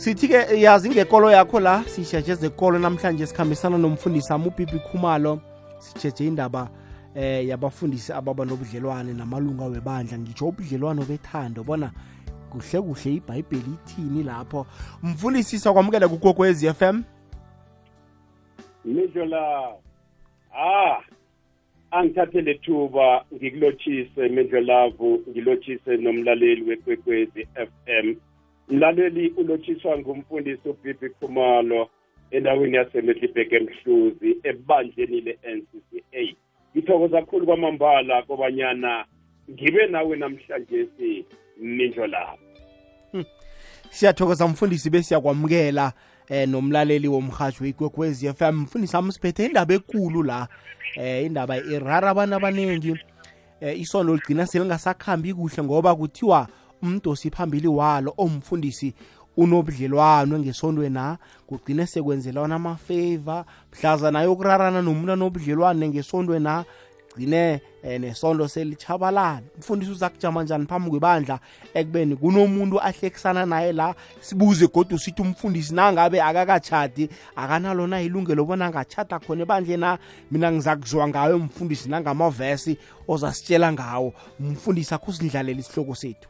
sithi-ke yazi ngekolo yakho la sisheje zekolo namhlanje sikhambisana nomfundisi ami ubibi khumalo. Sisheje indaba eh yabafundisi ababa nobudlelwane namalunga webandla. Ngitsho ubudlelwano bethando bona kuhle kuhle ibhayibheli ithini lapho. Mfundisi sakwamukela kugokwez f m? Lisho la ah angithathe lethuba ngikulochise mendlelavu ngilotshise nomlaleli wekwekwezi FM mlaleli ulotshiswa ngumfundisi uBibi Khumalo endaweni yaseMiddelburg emhluzi ebandleni le-NCCA ngithokoza kakhulu kwamambala kobanyana ngibe nawe namhlanje si mindlo lapho hmm. siyathokoza mfundisi besiyakwamukela eh nomlaleli womhajo igwegwezi FM mfundisi ami siphethe indaba ekulu la eh indaba irara abantu abaningi eh isondo ligcina selingasakhambi kuhle ngoba kuthiwa umdosi phambili walo omfundisi unobudlelwano ngesondweni na kugcine sekwenzelwana amafavor mhlaza nayo kurarana nomuntu anobudlelwane ngesondweni na gcine eh, nesondo selichabalala mfundisi uza kujama njani phambi kwebandla ekubeni kunomuntu ahlekisana naye la? Sibuze kodwa sithi umfundisi nangabe akakachadi akanalona ilungelo bona angachata khona ebandleni na? Mina ngiza kuzwa ngayo mfundisi nangamavesi ozasitshela ngawo. Mfundisi akho sindlalela isihloko sethu.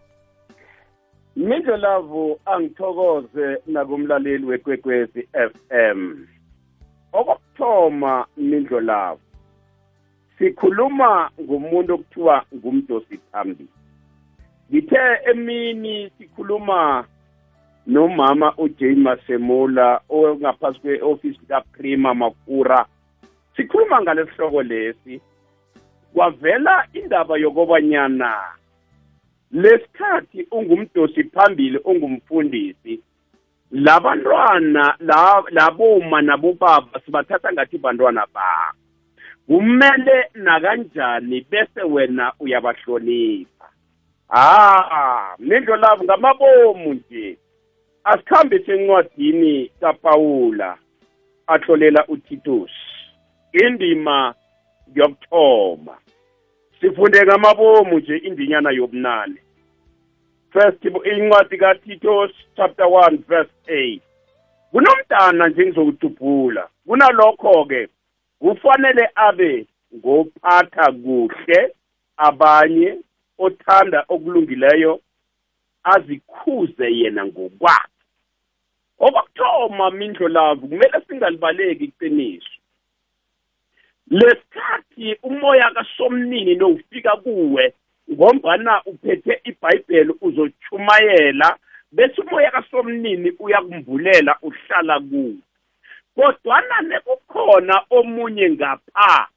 Mindlelavu angithokoze nakumlaleli wekwekwezi FM okokuthoma mindlolavu sikhuluma ngomuntu okuthiwa ngumdosi phambili ngithe emini sikhuluma nomama uJay Masemula ongaphasi kweoffice kaPrima Makura. Sikhuluma ngalesihloko lesi. Kwavela indaba yokobanyana lesikhathi ungumdosi phambili ungumfundisi labantwana laboma nabobaba sibathatha ngathi bantwana bakho kumele nakanjani bese wena uyabahlonipha? Ah mindlo lavo ngamabomu nje. Asikhambe sencwadini kaPaula ahlolela uTitus indima yokuthoma. Sifunde ngamabomu nje indinyana yobunane. First incwadi kaTitus chapter 1 verse 8 kunomntana nje ngizokudubhula kunalokho ke kufanele abe ngophatha kuhle abanye othanda okulungileyo azikhuze yena ngokwakhe. Okokuthoma mindlo lavu kumele singalibaleki iqiniso. Lesikhathi umoya kasomnini nowufika kuwe ngombana uphethe ibhayibheli uzochumayela bese umoya kasomnini uyakumvulela uhlala kuwe. Kodwana nekukhona omunye ngapha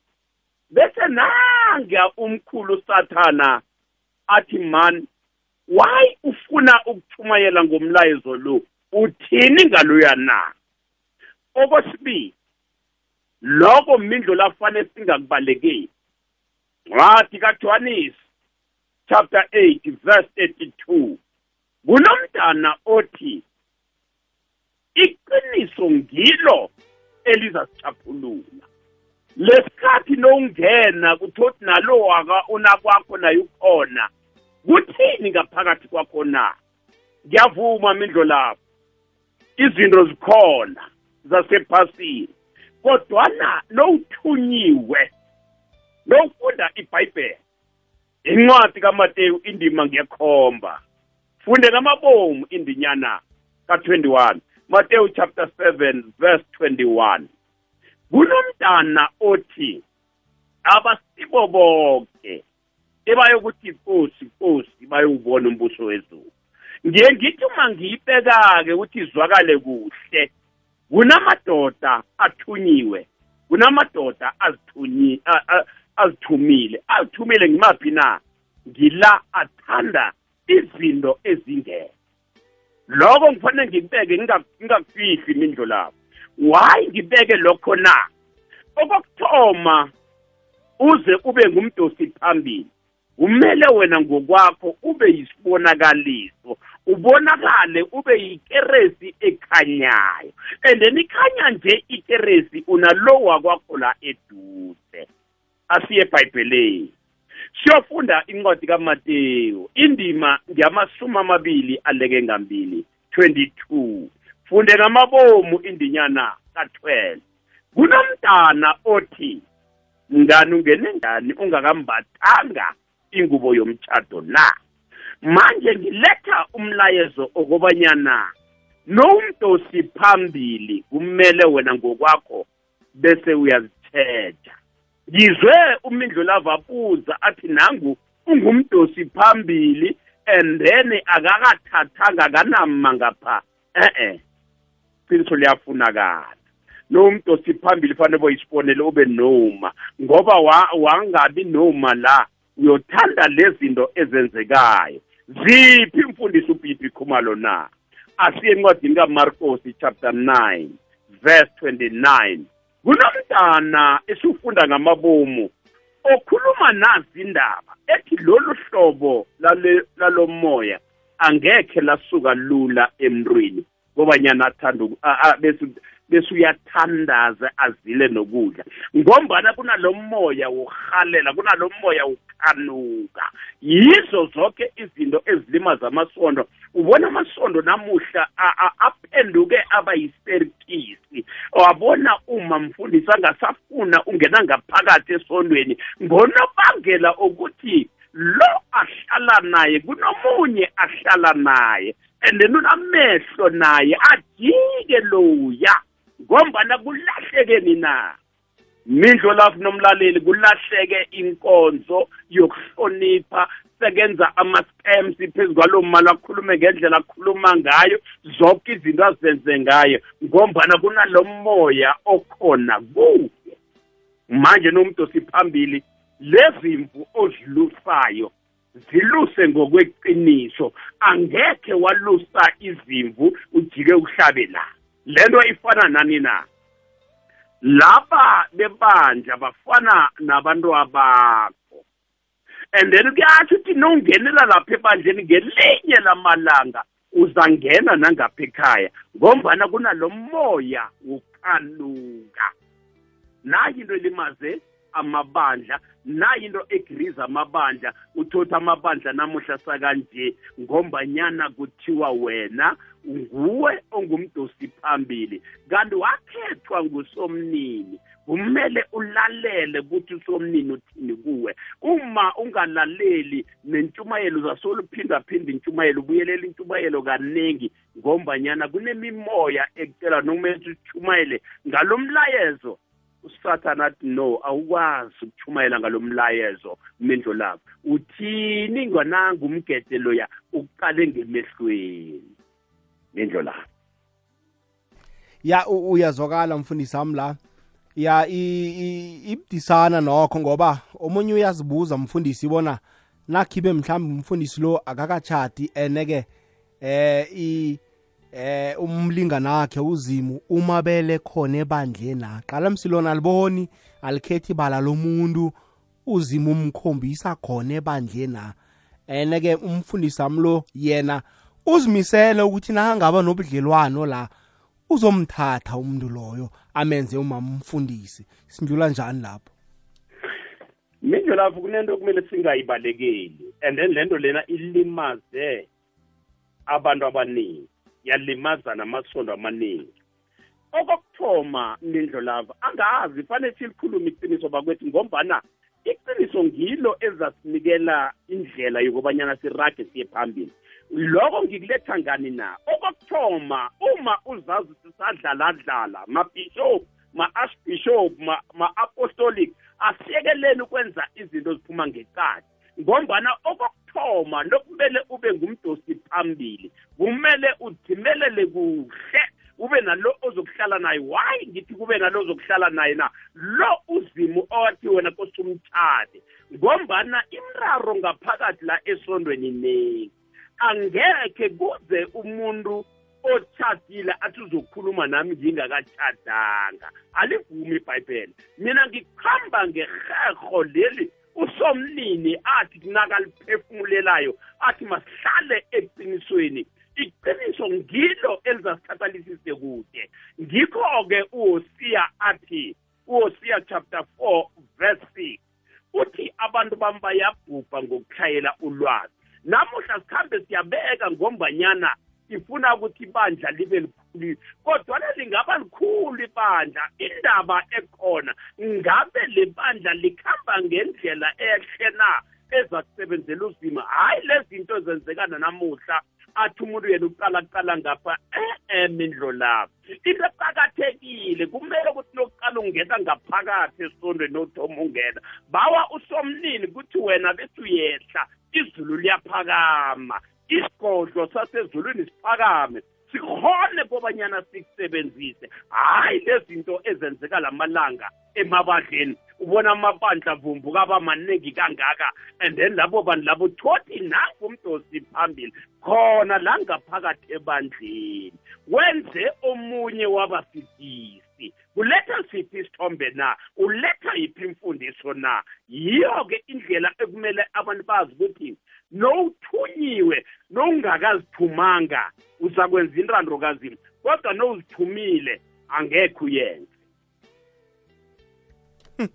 bese nanga umkhulu sathana athi man why ufuna ukuchumayela ngomlayezo lo? Uthini ngaloya na? Okwesibili lokho mindlo lafane singakubalekeli wathi kaJohannes chapter 8 verse 32 kunomntana othi iqiniso ngilo elizasichaphulula lesikhathi lowungena kuthothi nalo waka unakwakho naye ukhona kuthini ngaphakathi kwakho na? Ngiyavuma mindlo lapho. Izinto zikhona zasephasini. Kodwana lowuthunyiwe lowufunda ibhayibheli incwadi kamateyu indima ngekhomba funde ngamabomu indinyana ka-21 Mateyu chapter 7 verse 21 kunomntana othi abasibo bonke ebayokuthi inkosi inkosi bayowubona umbuso wezulu ngiye ngithi uma ngiyibeka-ke ukuthi izwakale kuhle kunamadoda athunyiwe kunamadoda azithunyi azithumile. Azithumile ngimaphi na? Ngila athanda izinto ezingekho. Lokho ngifanele ngikubeke ngingakufihli imindlo lapho why ngibeke lokho na? Okokuthoma uze ube ngumdosi phambili. Kumele wena ngokwakho ube yisibonakaliso ubonakale ube yikeresi ekhanyayo. And then ikhanya nje ikeresi unalowa kwakho la eduze. Asiye ebhayibheleni. Siyofunda incwadi kaMateyu indima ngiyamasumi amabili aleke ngambili 22 funde ngamabomu indinyana ka-12 kunomntana othi ngani ungene njani? Ungakambathanga ingubo yomtshado na? Manje ngiletha umlayezo okobanyana nomdosi phambili kumele wena ngokwakho bese uyazithetha ngizwe umindlolava abuza athi nangu ungumdosi phambili and then akakathathanga kanama ngapha. Eh-eh qiniso liyafunakala. Nomdosi phambili fanele boyisibonele ube noma ngoba wangabi noma la. Uyothanda lezinto ezenzekayo. Ziphi imfundiso ubhibhi khumalo na? Asiye encwadini kamarkosi chapter 9 verse 29 kunomntana esifunda ngamabomu okhuluma nazi indaba ethi lolu hlobo lalo moya angekhe lasuka lula emntwini ngobanyana athanda bese uyathandaza azile nokudla. Ngombana kunalo moya wokuhalela kunalo moya wokukhanuka yizo zonke izinto ezilimaza amasondo. Ubona amasondo namuhla aphenduke aba yiserikisi wabona uma mfundisi angasafuna ungena ngaphakathi esondweni ngonobangela ukuthi lo ahlala naye kunomunye ahlala naye and then unamehlo naye ajike loya. Ngombana kulahlekeni na? Mindlo lapho nomlaleli kulahleke inkonzo yokuhlonipha sekenza ama-scams phezu kwalo mali akhulume ngendlela akhuluma ngayo zonke izinto azenze ngayo ngombana kunalo moya okhona kuye. Manje nomuntu siphambili lezimvu ozilusayo ziluse ngokweqiniso angekhe walusa izimvu ujike uhlabe la. Lento ifana nani na? Laba bebandla bafana nabantu abakho. And then kuyatsho ukuthi nongenela lapha ebandleni ngelinye lamalanga uzangena nangapha ekhaya ngombana kunalo moya wokukanuka nayo into elimaze amabandla nayo into egriza amabandla uthothi amabandla namuhla sakanje ngombanyana kuthiwa wena nguwe ongumdosi phambili. Kanti wakhethwa ngusomnini kumele ulalele ukuthi usomnini uthini kuwe. Uma ungalaleli nentshumayelo uzasoluphinda-phinda intshumayelo ubuyelela intshumayelo kaningi ngombanyana kunemimoya ekutela nokumele utshumayele ngalo mlayezo usathana athi no awukwazi ukuchumayela ngalo mlayezo mindlo lapho uthini ngwananga umgede loya uqale ngemehlweni? Mindlo lapho ya uyazwakala mfundisi wami la. Ya ibudisana nokho ngoba omunye uyazibuza mfundisi bona nakhibe mhlawumbe umfundisi lo akakachati ene-ke eh eh umlingana wakhe uzimu umabele khona ebandleni. Aqala msilona aliboni alikhethi ibala lomuntu. Uzimu umkhombisa khona ebandleni. Ene-ke umfundisi wami lo yena uzimisele ukuthi nakangaba nobudlelwano la uzomthatha umuntu loyo amenze umama umfundisi. Sindlula njani lapho? Minjo lapho kunento kumele singayibalekeli and then lento lena ilimaze abantu abaningi. Yalimaza namasondo amaningi. Okokuthoma mindlo lava angazi fanele silikhulume iqiniso bakwethu ngombana iqiniso ngilo ezasinikela indlela yokubanyana sirage siye phambili. Lokho ngikuletha ngani na? Okokuthoma uma uzazi sisadlaladlala mabhishop ma-archbishop ma-apostolic asiyekeleni ukwenza izinto ziphuma ngeqadi. Ngombana okokuthoma nokumele ube ngumdosi phambili kumele udzimelele kuhle ube nalo ozokuhlala naye. Why ngithi kube nalo ozokuhlala naye na? Lo uzimu owathi wena kosumtshade ngombana imraro ngaphakathi la esondweni ningi angekhe kuze umuntu otshadile athi uzokhuluma nami ngingakatshadanga alivumi ibhayibheli. Mina ngikhamba ngeherho leli usomnini athi kunakaliphefumulelayo athi masihlale eqinisweni. Iqiniso ngilo elizasithathalisise kude. Ngikho-ke uHosiya athi uHosiya chapter 4 verse 6 uthi abantu bami bayabhubha ngokukhayela ulwazi. Namuhla sikhambe siyabeka ngombanyana ngifuna ukuthi ibandla libe likhulu kodwana lingaba likhulu ibandla indaba ekhona. Ngabe le bandla likhamba ngendlela ehle na eza kusebenzela uzima? Hhayi lezi zinto ezenzekana namuhla. Athi umuntu yena uqala kuqala ngapha eh mindlo lapho into eqakathekile kumele ukuthi lokuqala ungena ngaphakathi esondweni othoma ungena. Bawa usomnini ukuthi wena bethi uyehla izulu liyaphakama. Isigodlo sasezulwini siphakame sikhone kobanyana sikusebenzise. Hhayi lezinto ezenzeka lamalanga emabandleni. Ubona amabandla vumbuka aba maningi kangaka and then labo bantu labo thothi nangu umdosi phambili khona la ngaphakathi ebandleni. Wenze omunye wabafitisi kuletha siphi isithombe na? Uletha yiphi imfundiso na? Yiyo-ke indlela ekumele abantu bazi ukuthi nowuthunyiwe nowungakazithumanga uzakwenza intando kazini kodwa nowuzithumile angekho uyenze.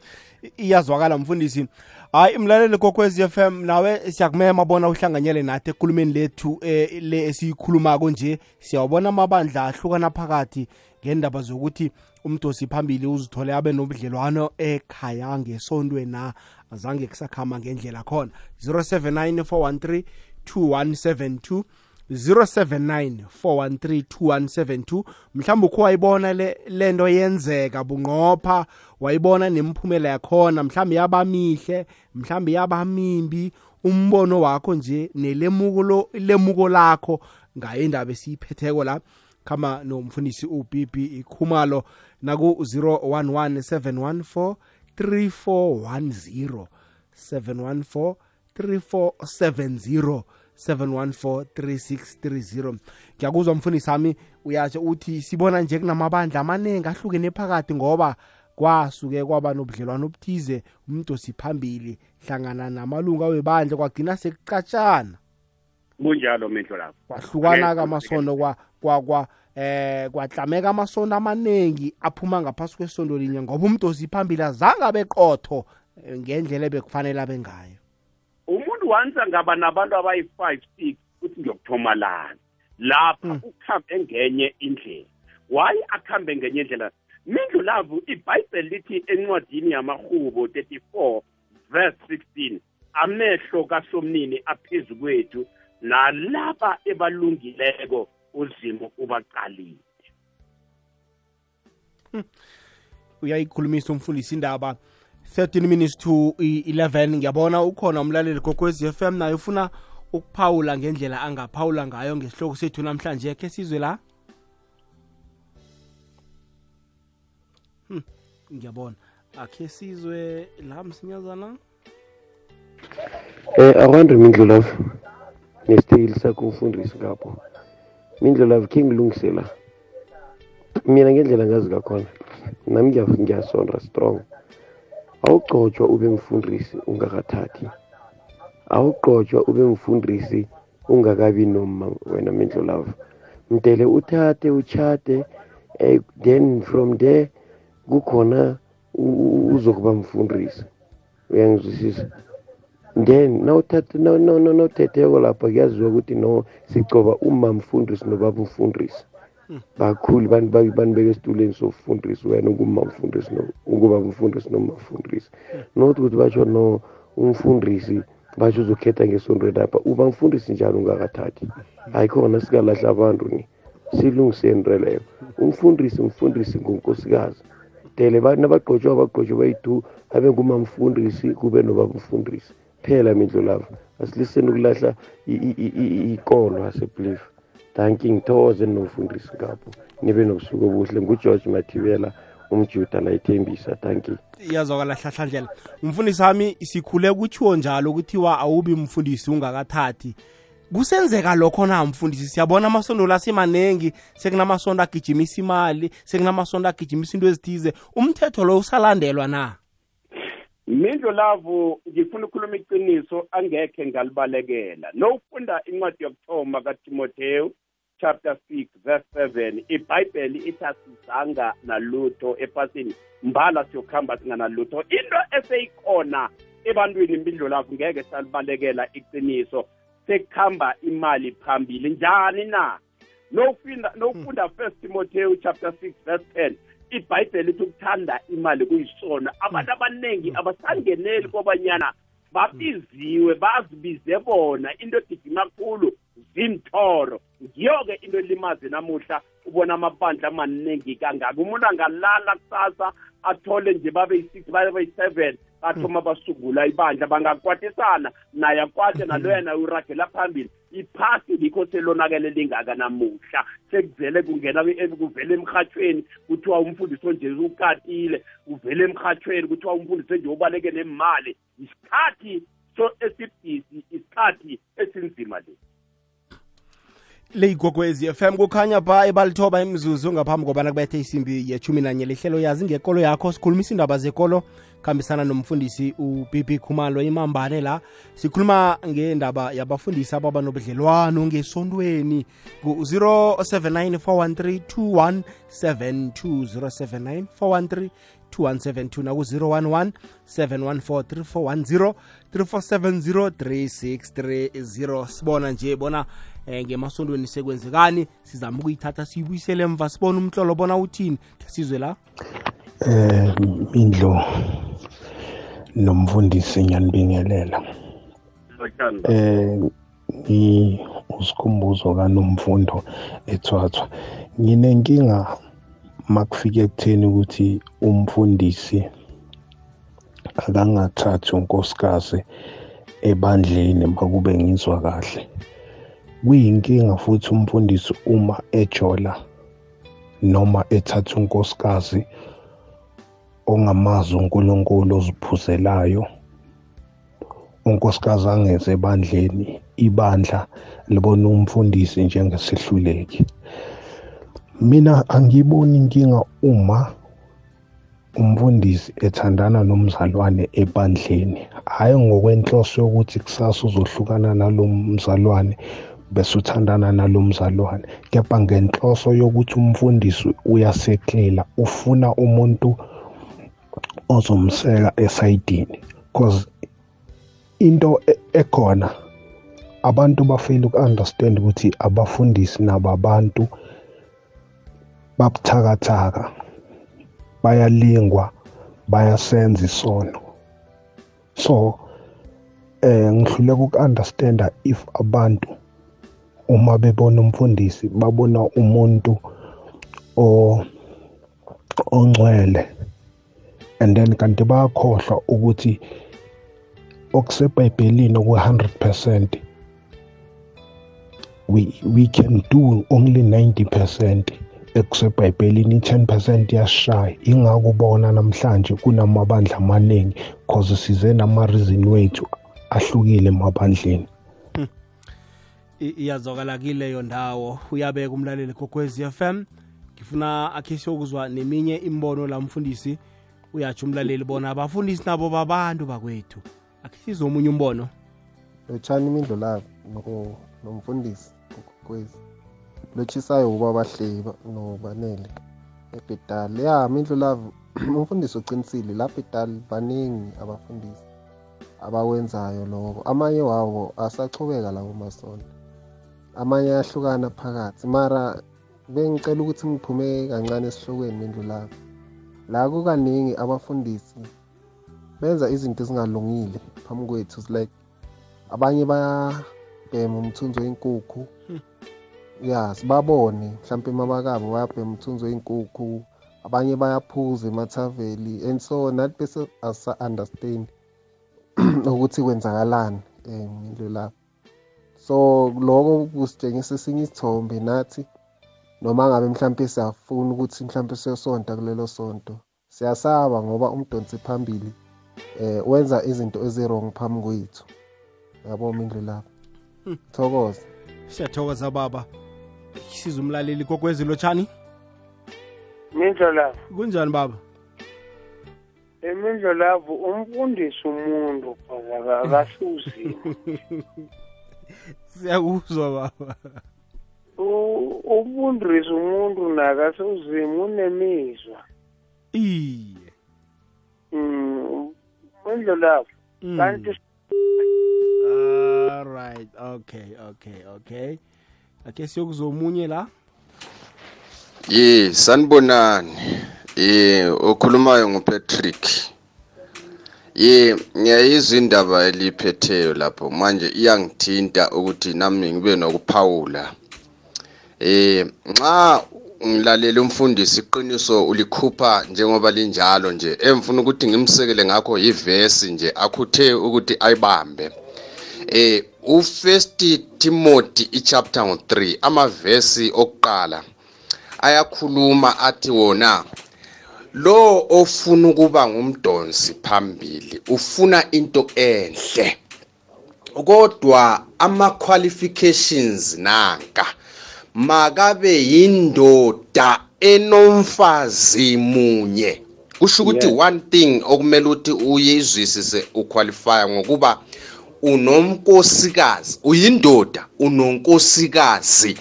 Iyazwakala mfundisi. Hayi mlaleli kokwez f m nawe siyakumema bona uhlanganyele nathi ekulumeni lethu eh, le esiyikhulumako nje. Siyawabona amabandla ahlukana phakathi ngendaba zokuthi umdosi phambili uzithole abe nobudlelwano ekhaya ngesontweni na azange kusakhama ngendlela khona. 079 413 2172 079 413 2172 mhlawumbe ukho wayibona le lento yenzeka bunqopha wayibona nemphumela yakhona mhlawumbe yabamihle mhlawumbe yabamimbi umbono wakho nje nelemuko lemuko lakho ngaye indaba esiyiphetheko la. Khama nomfundisi ubb ikhumalo naku-011 714 3410 714 3470 7143630 ngiyakuzwa mfundisi wami uyatsho uthi sibona nje kunamabandla amaningi ahlukene phakathi ngoba kwasuke kwaba nobudlelwano obuthize umdosi phambili hlangana namalungu awebandla kwagcina sekucatshana. Kunjalo mehlo lapho kwahlukana-ke amasondo kwa kwa kwa eh kwatlameka amasondo amaningi aphuma ngaphasi kwesondo linye ngoba umdosi phambili azange abeqotho eh, ngendlela ebekufanele abe ngayo. Umuntu wanza ngaba nabantu abayi-five six uthi ngiyokuthoma lana lapha Mm. ukhambe ngenye indlela. Waye akhambe ngenye indlela? Mindlu lavu ibhayibheli lithi encwadini yamahubo 34 verse 16 amehlo kasomnini aphezu kwethu nalaba ebalungileko uzimo ubaqalile. Uyayikhulumisa umfundisi indaba. 13 minutes to i- 11 ngiyabona ukhona umlaleli gokwezi FM naye ufuna ukuphawula ngendlela angaphawula ngayo ngesihloko sethu namhlanje khe sizwe la. Hmm, ngiyabona. Akhe sizwe la msinyazana. Eh akwandre mindlulavu nesiteyili sakho umfundisi ngapho mindlulavu khe ngilungise la mina ngendlela ngazi kakhona nami ngiya- ngiyasonda strong. Awugcotshwa ube mfundisi ungakathathi. Awugqotshwa ube mfundisi ungakabi noma wena mindlulavu mdele uthathe uchate eh, then from there kukhona u- u- uzokuba mfundisi. Uyangizwisisa? Then nawuthathe naw- naw- naw- nawuthetheko lapha kuyaziwa ukuthi no sicoba uma mfundisi nobaba mfundisi bakhulu bantu ba- banibeka esituleni sofundisi wena unguma mfundisi ukuba mfundisi noma mfundisi not ukuthi basho no umfundisi basho uzokhetha ngesondweni lapha uba mfundisi njalo ungakathathi. Ayikhona sikalahla abantu ni silungiseni nto leyo. Umfundisi mfundisi ngunkosikazi. Tele bantu abagqotshwa bayi-two abe ngumamfundisi kube nobaba mfundisi phela mindlu lava asiliseni ukulahla i- i- i- i- ikolo aseblief danki ngithokoze nomfundisi ngapho nibe nobusuku obuhle. Ngugeorge mathibela umjuda la ithembisa danki iyazwakala hlahlandlela umfundisi wami sikhule kutshiwo njalo kuthiwa awubi mfundisi ungakathathi. Kusenzeka lokho na mfundisi? Siyabona amasondo la semanengi sekunamasondo agijimisa imali sekunamasondo agijimisa into ezithize. Umthetho lo usalandelwa na? Mindlu lavu ngifuna ukukhuluma iqiniso angekhe ngalibalekela. Nowufunda incwadi yokuthoma katimoteyu chapter 6 verse 7 ibhayibheli ithi asizanga nalutho ephasini. Mbala siyokuhamba singanalutho into eseyikhona ebantwini impindlo lavu ngeke salibalekela iqiniso. Sekuhamba imali phambili. Njani na? Nofunda nofunda first timotheo chapter 6 verse 10 ibhayibheli ithi ukuthanda imali kuyisona. Abantu abaningi abasangeneli kobanyana babiziwe bazibize bona into egijima kakhulu zimthoro ngiyo-ke into elimazi namuhla ubona amabandla amaningi kangaka. Umuntu angalala kusasa athole nje babe yi-six babe yi-seven bathoma basungula ibandla bangakwatisana naye akwate naloya naye uragela phambili. Iphasi likho selonakele lingaka namuhla. Sekuvele kungena kuvele emhathweni kuthiwa umfundisi onje ukatile uvele emhathweni kuthiwa umfundisi onje ubaleke nemali. Isikhathi so esibhisi isikhathi esinzima lesi leyigogwezi FM kukhanya ba ebalithoba imzuzu ngaphambi kobana kubethe isimbi yechumi nanye lehlelo yazi ngekolo yakho sikhulumisa indaba zekolo khambisana nomfundisi ubibi khumalo imambane la. Sikhuluma ngendaba yabafundisi ababa nobudlelwano ngesontweni ku-079 413 2172 079 2172 naku-011 714 3410 3470 3630 sibona nje bona eh ngemasondweni sekwenzekani? Sizama ukuyithatha siyibuyisele emva sibone umhlolo bona uthini? Sizwe la eh indlo nomfundisi ngiyanibingelela. Eh ni usikhumbuzo kanomfundo ethwathwa. Nginenkinga makufika ekutheni ukuthi umfundisi akangathathi unkosikazi ebandleni makube ngizwa kahle. Kuyinkinga futhi umfundisi uma ejola noma ethatha unkosikazi ongamazi uNkulunkulu oziphuzelayo unkosikazi angeze ebandleni ibandla libona umfundisi njengesihluleki. Mina angiboni inkinga uma umfundisi ethandana nomzalwane ebandleni. Hhayi ngokwenhloso yokuthi kusasa uzohlukana nalo mzalwane bese uthandana nalo mzalwane kepha ngenhloso yokuthi umfundisi uyaseklela ufuna umuntu ozomseka esayidini because into ekhona abantu bafeyile uku-understand ukuthi abafundisi nababantu babuthakathaka bayalingwa bayasenza isono. So eh ngihluleka uku-understanda if abantu uma bebona umfundisi babona umuntu ongcwele and then kanti bayakhohlwa ukuthi okusebhayibhelini oku-100% we we can do only 90% ekusebhayibhelini i-10% yasishaya ingako ubona namhlanje kunamabandla amaningi cause size nama-reason wethu ahlukile emabandleni iyazwakala kileyo ndawo. Uyabeka umlaleli kokwezi FM ngifuna akhishe ukuzwa neminye imbono la mfundisi. Uyatsho umlaleli bona abafundisi nabo babantu bakwethu. Akhize omunye umbono. Lotshani imindlo labo nomfundisi kokwezi lotshisayo uba bahleli nobanele. Ebhetali ya mindlu lavo umfundisi uqinisile. La bhetali baningi abafundisi abawenzayo lokho amanye wabo asachubeka lawo masonto. Amanye ayahlukana phakathi. Mara bengicela ukuthi ngiphume kancane esihlokweni mindlu labo la kukaningi abafundisi benza izinto ezingalungile phambi kwethu. Like abanye bayabhema umthunzi wenkukhu. Ya sibabone mhlawumpe emabakabo bayabhema umthunzi wenkukhu abanye bayaphuza emathaveli and so nathi bese asa-understand ukuthi kwenzakalani um lapho so lokho kusitshengisa esinye isithombe nathi noma ngabe mhlawumpe siyafuna ukuthi mhlawumpe siyosonta kulelo sonto siyasaba ngoba umdonsi phambili eh wenza izinto ezirong phambi kwethu. Yabo mindlu lapho thokoza. Siyathokoza baba. Siza umlaleli kokwezi lotshani mindlo lavo kunjani baba? Emindlo lavo umfundisi umuntu phaka akasuzima siyakuzwa baba. Umfundisi umuntu nakasuzima unemizwa. Iye. Um mindlo lavo kanti all right okay okay okay. Ake siyokuzomunye la? Ye, sanibonani. Eh, okhulumayo nguPatrick. Ye, ngiyayizwa indaba eliphetheyo lapho. Manje iyangithinta ukuthi nami ngibe nokuphawula. Eh, nxa ngilalela umfundisi iqiniso ulikhupha njengoba linjalo nje. Emfuna ukuthi ngimsekele ngakho yivesi nje akhuthe ukuthi ayibambe. Eh, uFirst Timothy ichapter 3 amavesi okuqala. ayakhuluma athi wona lo ofuna ukuba ngumdonsi phambili ufuna into enhle kodwa ama qualifications nanka makabe yindoda enomfazi munye. Kusho ukuthi one thing okumele ukuthi uyizwisise uqualify ngokuba unomkosikazi uyindoda unonkosikazi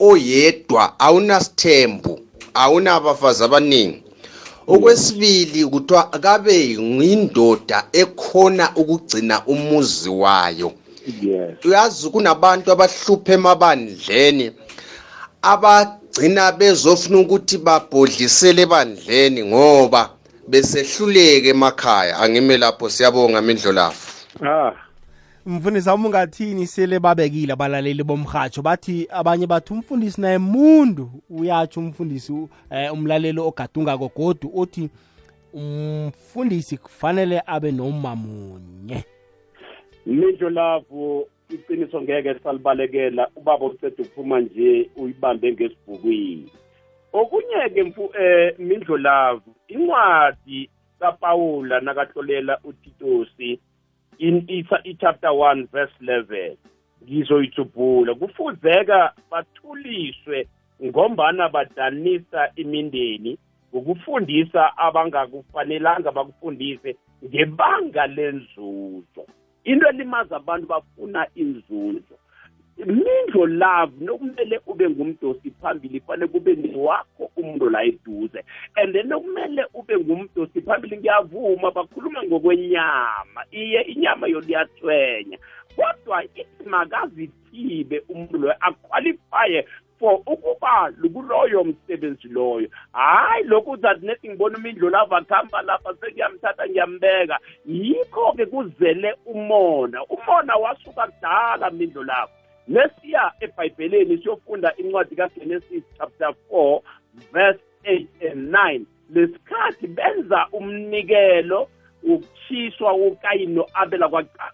oyedwa awunasithembu awunabafazi abaningi. Okwesibili kuthiwa kabe yindoda ekhona ukugcina umuzi wayo. Uyazi kunabantu abahlupha emabandleni abagcina bezofuna ukuthi babhodlisele ebandleni ngoba besehluleke emakhaya. Angime lapho siyabonga mindlolafu ah. Mfundisi awumi ungathini sele babekile abalaleli bomrhatsho bathi abanye bathi umfundisi naye muntu. Uyatsho umfundisi um umlaleli ogadungako godu othi umfundisi kufanele abe noma munye minjo lavu iqiniso ngeke salibalekela ubaba uceda ukuphuma nje uyibambe ngesibhukwini. Okunye-ke mfu eh mindlo lavu incwadi kapawula nakahlolela utitosi i-chapter 1 verse 11 ngizoyithubhula kufuzeka bathuliswe ngombana badanisa imindeni ngokufundisa abangakufanelanga bakufundise ngebanga lenzuzo. Into elimaza abantu bafuna inzuzo mindlo love nokumele ube ngumdosi phambili fanele kube niwakho umuntu la eduze and then okumele ube ngumdosi phambili ngiyavuma bakhuluma ngokwenyama. Iye inyama yona iyathwenya kodwa ithi makazithibe umuntu loyo aqualifye for ukuba kuloyo msebenzi loyo. Hayi lokhu uzathi nethi ngibona umindlu lava kuhamba lapha sekuyamthatha ngiyambeka. Yikho-ke kuzele umona. Umona wasuka kudala mindlu lapho nesiya ebhayibheleni siyofunda incwadi kagenesis chapter 4 verse 8 and 9 lesikhathi benza umnikelo ukutshiswa ukayini no-abela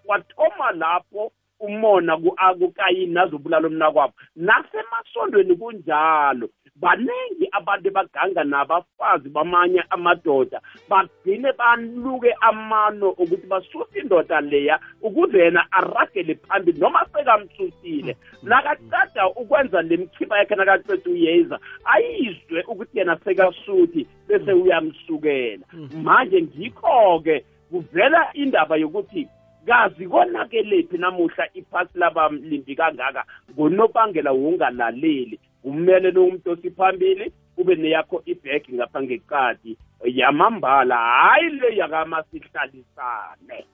kwathoma lapho umona ku- kukayini nazobulala umnakwabo nasemasondweni kunjalo baningi abantu baganga nabafazi bamanye amadoda bagcine baluke amano ukuthi basuse indoda leya ukuze yena aragele phambili noma sekamsusile. Nakaqeda ukwenza le mkhiba yakhe nakaqeda uyeza ayizwe ukuthi yena sekasuthi bese uyamsukela. Manje ngikho-ke kuvela indaba yokuthi kazi konakelephi namuhla iphasi labamlimbi kangaka? Ngonobangela wongalaleli. Kumele lo umuntu osiphambili ube neyakho ibhegi ngapha ngeqadi. Yamambala hhayi le yakamasihlalisane.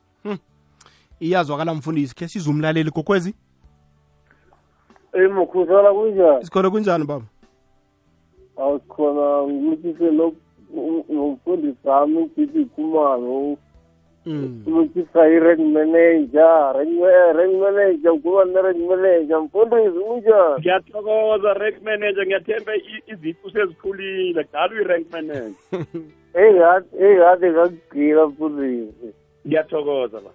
Iyazwakala mfundisi. Khe size umlaleli kokwezi? Eyi makhuzala kunjani? Sikhona kunjani baba? Awukhona ngilukise nomfundisi wami ugithi khumalo. Mm. ulukisa i-rank manager rank manager ukuba ne-rank manager mfundisi kunjani ngiyathokoza rank manager ngiyathemba iziqu sezikhulile kudala uyi-rank manager. Eyikade ngakugcina mfundisi ngiyathokoza ba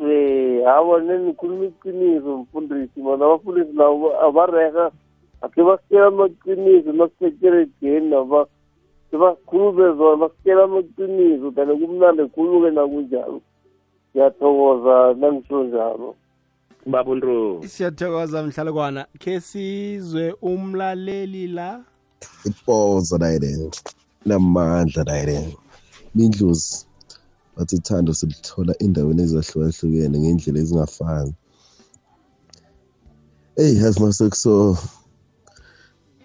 um haba nenikhuluma iqiniso mfundisi mana abafundisi nabo abareha akhe basikela amaqiniso nakusekeregeni naba sebakhulume zona basikela amaqiniso than kumnandi khuluke nakunjalo. Ngiyathokoza nangisho njalo babunro siyathokoza mhlalukwana. Khe sizwe umlaleli la. Ipoza layile namandla layile mindlozi bathi ithando silithola endaweni ezahlukahlukene ngendlela ezingafani. Eyi yazi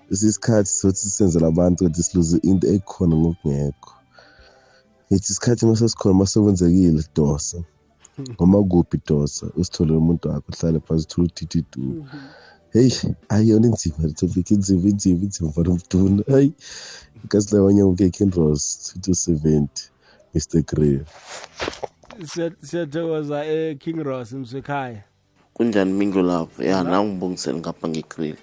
masekuso isisikhathi sokuthi sisenzela abantu ukuthi siluze into ekhona ngokungekho. Ngithi isikhathi masesikhona masekwenzekile dosa. Noma kuphi dosa usitholele umuntu wakho uhlale phasi uthula utithi du. Heyi ayiyona inzima le topic inzima inzima inzima mfana mduna hayi ikasi lawanyawuke kenros two to seventy mr gray Siya- siyathokoza eking ross msekhaya. Kunjani mingo lapho ya nangibongiseni ngapha ngegrill.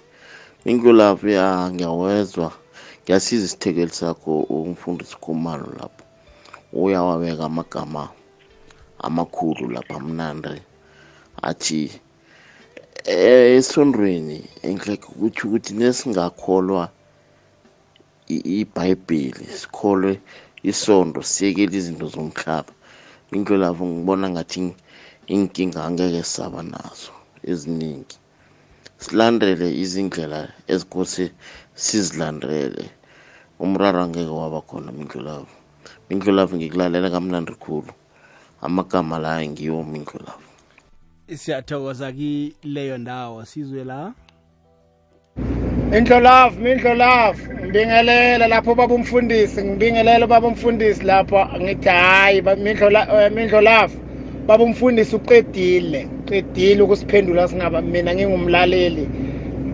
Lapho ya ngiyawezwa. Ngiyasiza isithekeli sakho umfundisi khumalo lapho. Uyawabeka amagama amakhulu lapha mnandi. Athi eh, esondweni enhleke kutsho ukuthi nesingakholwa ibhayibheli sikholwe isondo siyekele izinto zomhlaba. Lapho ngibona ngathi inkinga angeke saba nazo eziningi. Silandele izindlela ezikose sizilandele umraro angeke waba khona mindlulavu mindlulavu ngikulalela kamnandi khulu. Amagama la ngiwo mindlulavu siyathokoza kileyo ndawo sizwe la? Indlolavu, mindlolavu, ngibingelela lapho baba umfundisi, ngibingelela baba umfundisi lapho ngithi hayi ba- mindlola eh, mindlolavu. Baba umfundisi uqedile, uqedile ukusiphendula singaba mina ngingumlaleli.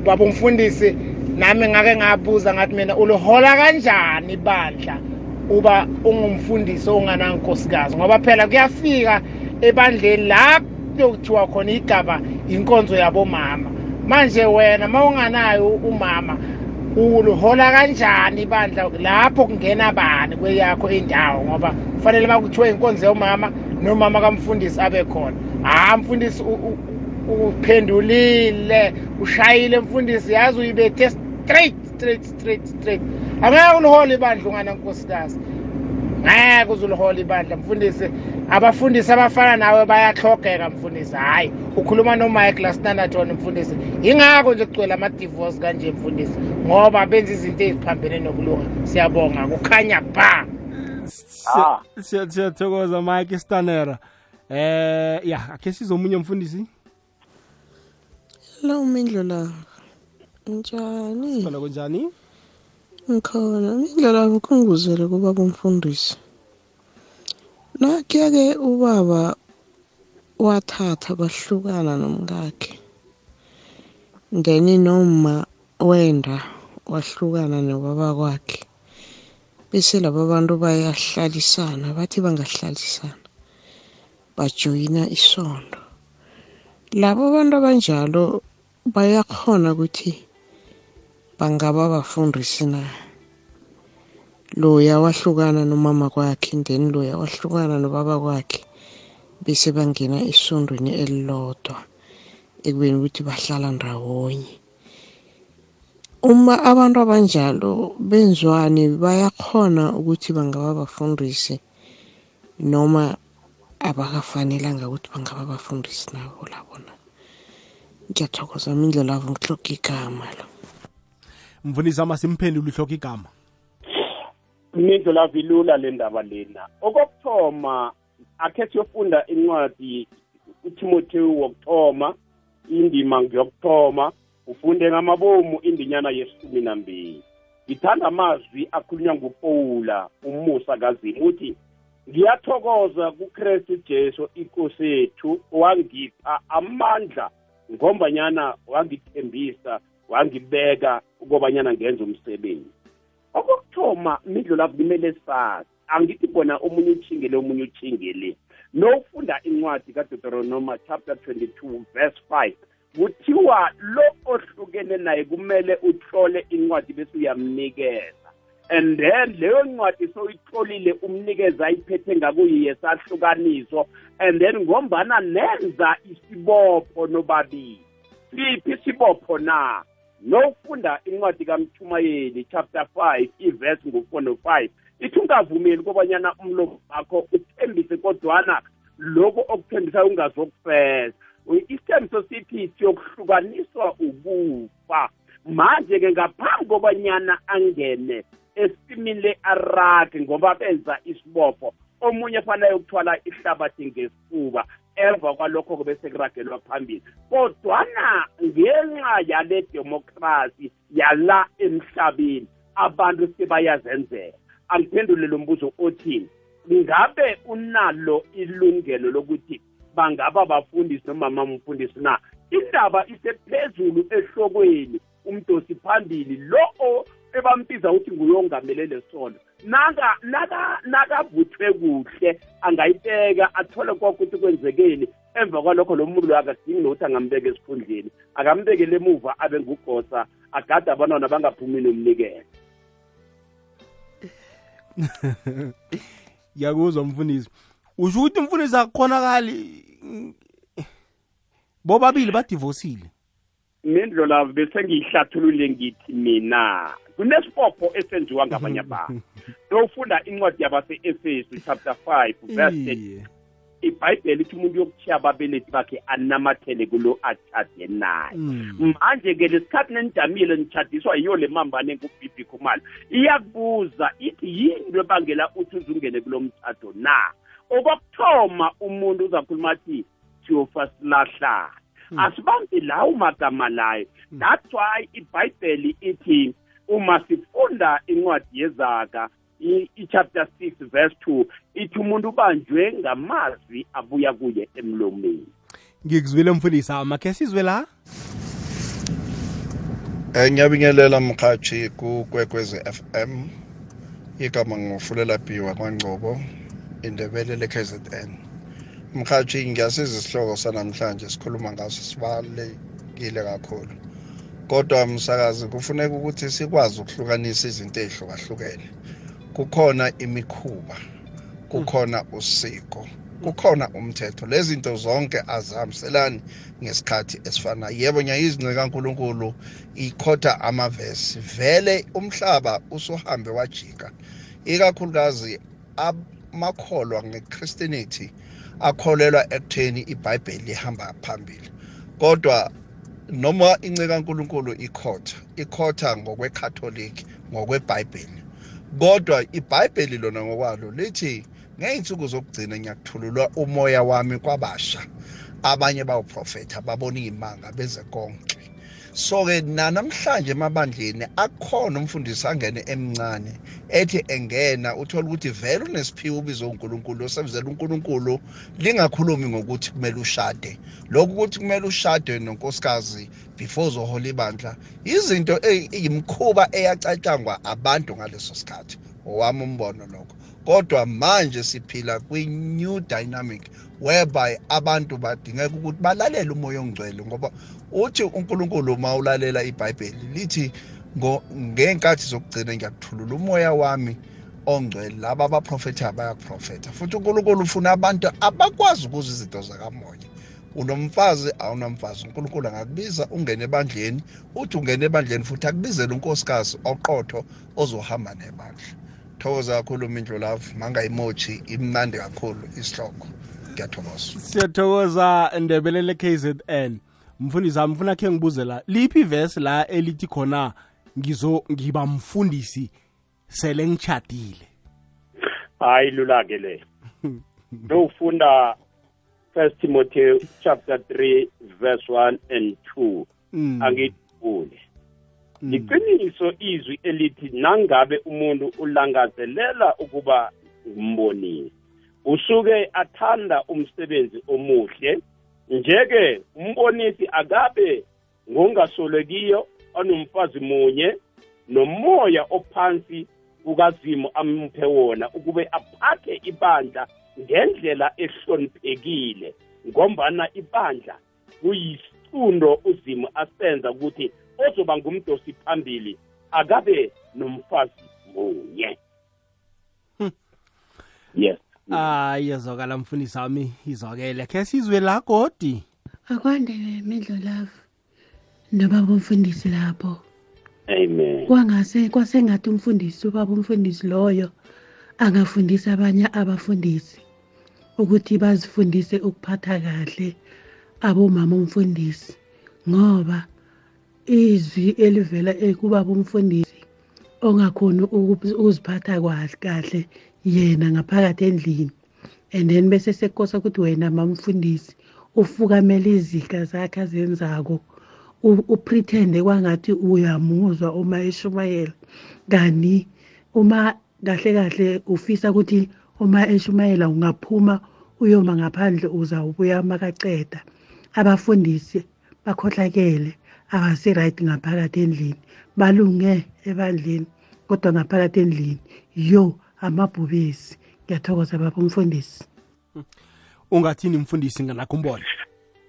Baba umfundisi nami ngake ngabuza ngathi mina ulihola kanjani ibandla? Uba ungumfundisi onganankosikazi ngoba phela kuyafika ebandleni la kuyokuthiwa khona igaba inkonzo yabomama. Manje wena mawunganayo umama ulihola kanjani ibandla lapho kungena bani kweyakho indawo? Ngoba kufanele makuthiwe inkonzo yomama nomama kamfundisi abe khona. Ha mfundisi u- u- u- uphendulile ushayile mfundisi yazi uyibethe straight straight straight straight. Angeke ulihola ibandla unganankosikazi ngeke uzulihola ibandla mfundisi. Abafundisi abafana nawe bayahlogeka mfundisi hhayi ukhuluma nomike lasnanathon mfundisi. Yingakho nje kugcwele ama-divorce kanje mfundisi ngoba benza izinto eziphambene nokulunga siyabonga kukhanya ba Siya- siya- siyathokoza mike stanera. Eh ya akhe sizomunye mfundisi Hello Mindlola. Njani? khona kunjani Ngikhona. Mindlola ngikunguzele kubaba umfundisi. Nakuyake ubaba wathatha kwahlukana nomkakhe. Then noma wenda wahlukana nobaba kwakhe. Bese laba bantu bayahlalisana bathi bangahlalisana bajoyina isondo. Labo bantu abanjalo bayakhona ukuthi bangaba bafundisi na loya wahlukana nomama kwakhe then loya wahlukana nobaba kwakhe bese bangena esondweni elilodwa ekubeni ukuthi bahlala ndawonye uma abantu abanjalo benzwani bayakhona ukuthi bangaba bafundisi noma abakafanelanga ukuthi bangaba bafundisi nabo labona ngiyathokoza indlela avo ngihloga igama lo mfundisi ama simphendule uhloka igama. Mindlela vilula le ndaba lena. Okokuthoma akhe siyofunda incwadi uTimothewu wokuthoma indima ngiyokuthoma ufunde ngamabomu indinyana yesishumi nambili. Ngithanda amazwi akhulunywa ngupawula umusa kazimu uthi ngiyathokoza kuKristu Jesu inkosi yethu wangipha amandla ngombanyana wangithembisa wangibeka ukobanyana ngenza umsebenzi. Okokuthoma midlo lapho kumele sazi. Angithi bona omunye utshingele omunye utshingele nofunda incwadi kadeteronoma chapter 22 verse 5 kuthiwa lo ohlukene naye kumele uhlole incwadi bese uyamnikeza and then leyo ncwadi soyitlolile umnikeza ayiphethe ngakuyiye sahlukaniso and then ngombana nenza isibopho nobabili. Siphi isibopho na? Nofunda incwadi kamtshumayeli chapter 5 iverse ngo-4 no-5 ithi ungavumeli kobanyana umlomo wakho uthembise kodwana lokhu okuthembisayo ungazokufeza. Isithembiso sithi siyokuhlukaniswa ukufa. Manje-ke ngaphambi kobanyana angene esimini le-araki ngoba benza isibopho omunye fanele ukuthwala ihlabathi ngesifuba emva kwalokho bese kuragelwa phambili. Kodwana ngenxa yale demokrasi yala emhlabeni abantu sebayazenzela. Angiphendule lo mbuzo othini ngabe unalo ilungelo lokuthi bangaba bafundisi noma mamfundisi na? Indaba isephezulu ehlokweni. Umdosi phambili lo ebambiza ukuthi nguyongamelele sono naka naka nakavuthwe kuhle angayibeka athole konke ukuthi kwenzekeni. Emva kwalokho lo muntu lo akadingi nokuthi angambeka esikhundleni. Akambekele emuva abe ngugosa agade abantwana bangaphumi nomnikelo. Ngiyakuzwa mfundisi. Usho ukuthi mfundisi akukhonakali bobabili badivosile mindlo lavo bese ngiyihlathulule ngithi mina kunesibopho esenziwa ngabanye abantu. Lofunda incwadi yabase-efesu chapter 5 verse ibhayibheli ithi umuntu yokuthiya ababelethi bakhe anamathele kulo atshade naye. Manje-ke lesikhathi nenijamile nitshadiswa yiyo le mambane ngubibi khumalo. Iyakubuza ithi yinto ebangela uthi uzungene kulo mtshato na? Okokuthoma umuntu uzakhuluma athi theofasilahla asibambi lawo magama layo that's why ibhayibheli ithi uma sifunda incwadi yezaka i-chapter 6 verse 2 ithi umuntu ubanjwe ngamazwi abuya kuye emlomeni. Ngikuzwile mfundisi amakhe sizwe la? Um ngiyabingelela mkhathi kukwekwezi FM igama ngufulela bhiwa kwangcobo indebele le-KZN mkhathi ngiyasiza isihloko sanamhlanje sikhuluma ngaso sibalulekile kakhulu. Kodwa msakazi kufuneka ukuthi sikwazi ukuhlukanisa izinto ey'hlukahlukene. Kukhona imikhuba kukhona usiko kukhona umthetho. Lezi zinto zonke azihambiselani ngesikhathi esifanayo yebo ngiyayizince kankulunkulu ikhotha amavesi. Vele umhlaba usuhambe wajika. Ikakhulukazi amakholwa nge-christianity akholelwa ekutheni ibhayibheli lihamba phambili. Kodwa noma inceka kaNkuluNkulu ikhotha ikhotha ngokwekatholiki ngokwebhayibheli. Kodwa ibhayibheli lona ngokwalo lithi ngey'nsuku zokugcina ngiyakuthululwa umoya wami kwabasha. Abanye bawuprofetha babona iy'manga beze konke. So-ke nanamhlanje emabandleni akhona umfundisi angene emncane ethi engena uthola ukuthi vele unesiphiwo ubizwe unkulunkulu osebenzela unkulunkulu lingakhulumi ngokuthi kumele ushade. Lokhu ukuthi kumele ushade nonkosikazi before uzohola ibandla izinto iyimkhuba eyacatshangwa abantu ngaleso sikhathi. Owami umbono lokho. Kodwa manje siphila kwi-new dynamic whereby abantu badingeka ukuthi balalele umoya ongcwele ngoba uthi unkulunkulu uma ulalela ibhayibheli lithi ngey'nkathi zokugcina ngiyakuthulula umoya wami ongcwele laba abaprofethayo bayakuprofetha futhi unkulunkulu ufuna abantu abakwazi ukuza izinto zakamoya. Unomfazi awunamfazi. Unkulunkulu angakubiza ungene ebandleni. Uthi ungene ebandleni futhi akubizele unkosikazi oqotho ozohamba nebandla. Thokoza kakhulu mindlo love. Mangayimoji imnandi kakhulu isihloko. Ngiyathokoza. Siyathokoza ndebelele KZN mfundisi ami mfuna khe ngibuze la liphi ivesi la elithi khona ngizo ngiba mfundisi sele ngichadile hayi lula-ke le. Lofunda first timothy chapter 3 verse 1 and 2 angithule liqiniso izwi elithi nangabe umuntu ulangazelela ukuba ngumbonisi usuke athanda umsebenzi omuhle njeke umbonisi akabe ngongasolekiyo onomfazi munye nomoya ophansi kukazimu amphe wona ukube aphathe ibandla ngendlela ehloniphekile ngombana ibandla kuyisicundo uzimu asenza ukuthi ozoba ngumdosi phambili akabe nomfazi munye. Yes. Ah iyazwakala mfundisi wami izwakele. Khe sizwe la godi? Akwande mindlo love nobaba umfundisi lapho. Amen. Kwangase kwasengathi umfundisi ubaba umfundisi loyo angafundisa abanye abafundisi ukuthi bazifundise ukuphatha kahle abomama umfundisi ngoba izwi elivela ekubaba umfundisi ongakhoni ukuziphatha kahle yena ngaphakathi endlini. And then bese sekosa ukuthi wena mamfundisi ufukamela izihla zakhe azenzako upretende kwangathi uyamuzwa uma eshumayela kani uma kahle kahle ufisa ukuthi uma eshumayela ungaphuma uyoma ngaphandle uzawubuya makaceda abafundisi bakhohlakele. Abasiright ngaphakathi endlini. Balunge ebandleni kodwa ngaphakathi endlini yo amabhubesi. Ngiyathokoza baba umfundisi. Ungathini mfundisi nganakho umbona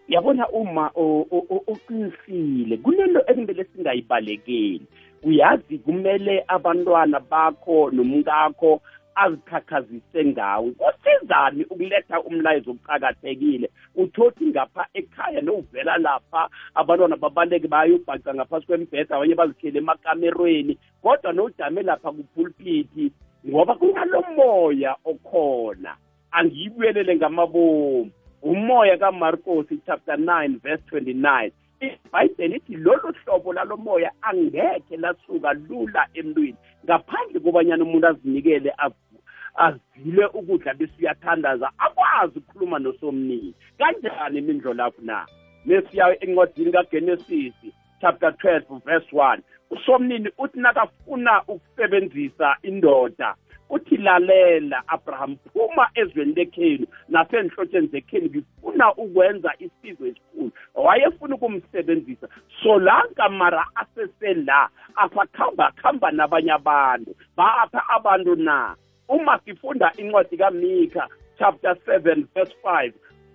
yabona uma o- o- o- uqinisile kunento ekumele singayibalekeli. Uyazi kumele abantwana bakho nomkakho azikhakhazise ngawe kusizani ukuletha umlayezo oqakathekile? Uthothi ngapha ekhaya nowuvela lapha abantwana babaleke bayobhaca ngaphasi kwembheda abanye bazikhele emakamerweni kodwa nowujame lapha kupulpiti ngoba kunalo moya okhona. Angiyibuyelele ngamabomu. Umoya kamarcos chapter 9 verse 29 ibhayibheli ithi lolu hlobo lalo moya angekhe lasuka lula emntwini. Ngaphandle kobanyana umuntu azinikele avu- azile ukudla bese uyathandaza akwazi ukukhuluma nosomnini. Kanjani imindlo lapho na? Mesiya encwadini kagenesis chapter 12 verse 1 usomnini uthi nakafuna ukusebenzisa indoda uthi lalela abraham phuma ezweni lekhenu nasenhlotsheni zekhenu ngifuna ukwenza isizwe esikhulu. Wayefuna ukumsebenzisa. Solanka mara asesela asakhamba khamba nabanye abantu bapha abantu na? Uma sifunda incwadi kamika chapter 7 verse 5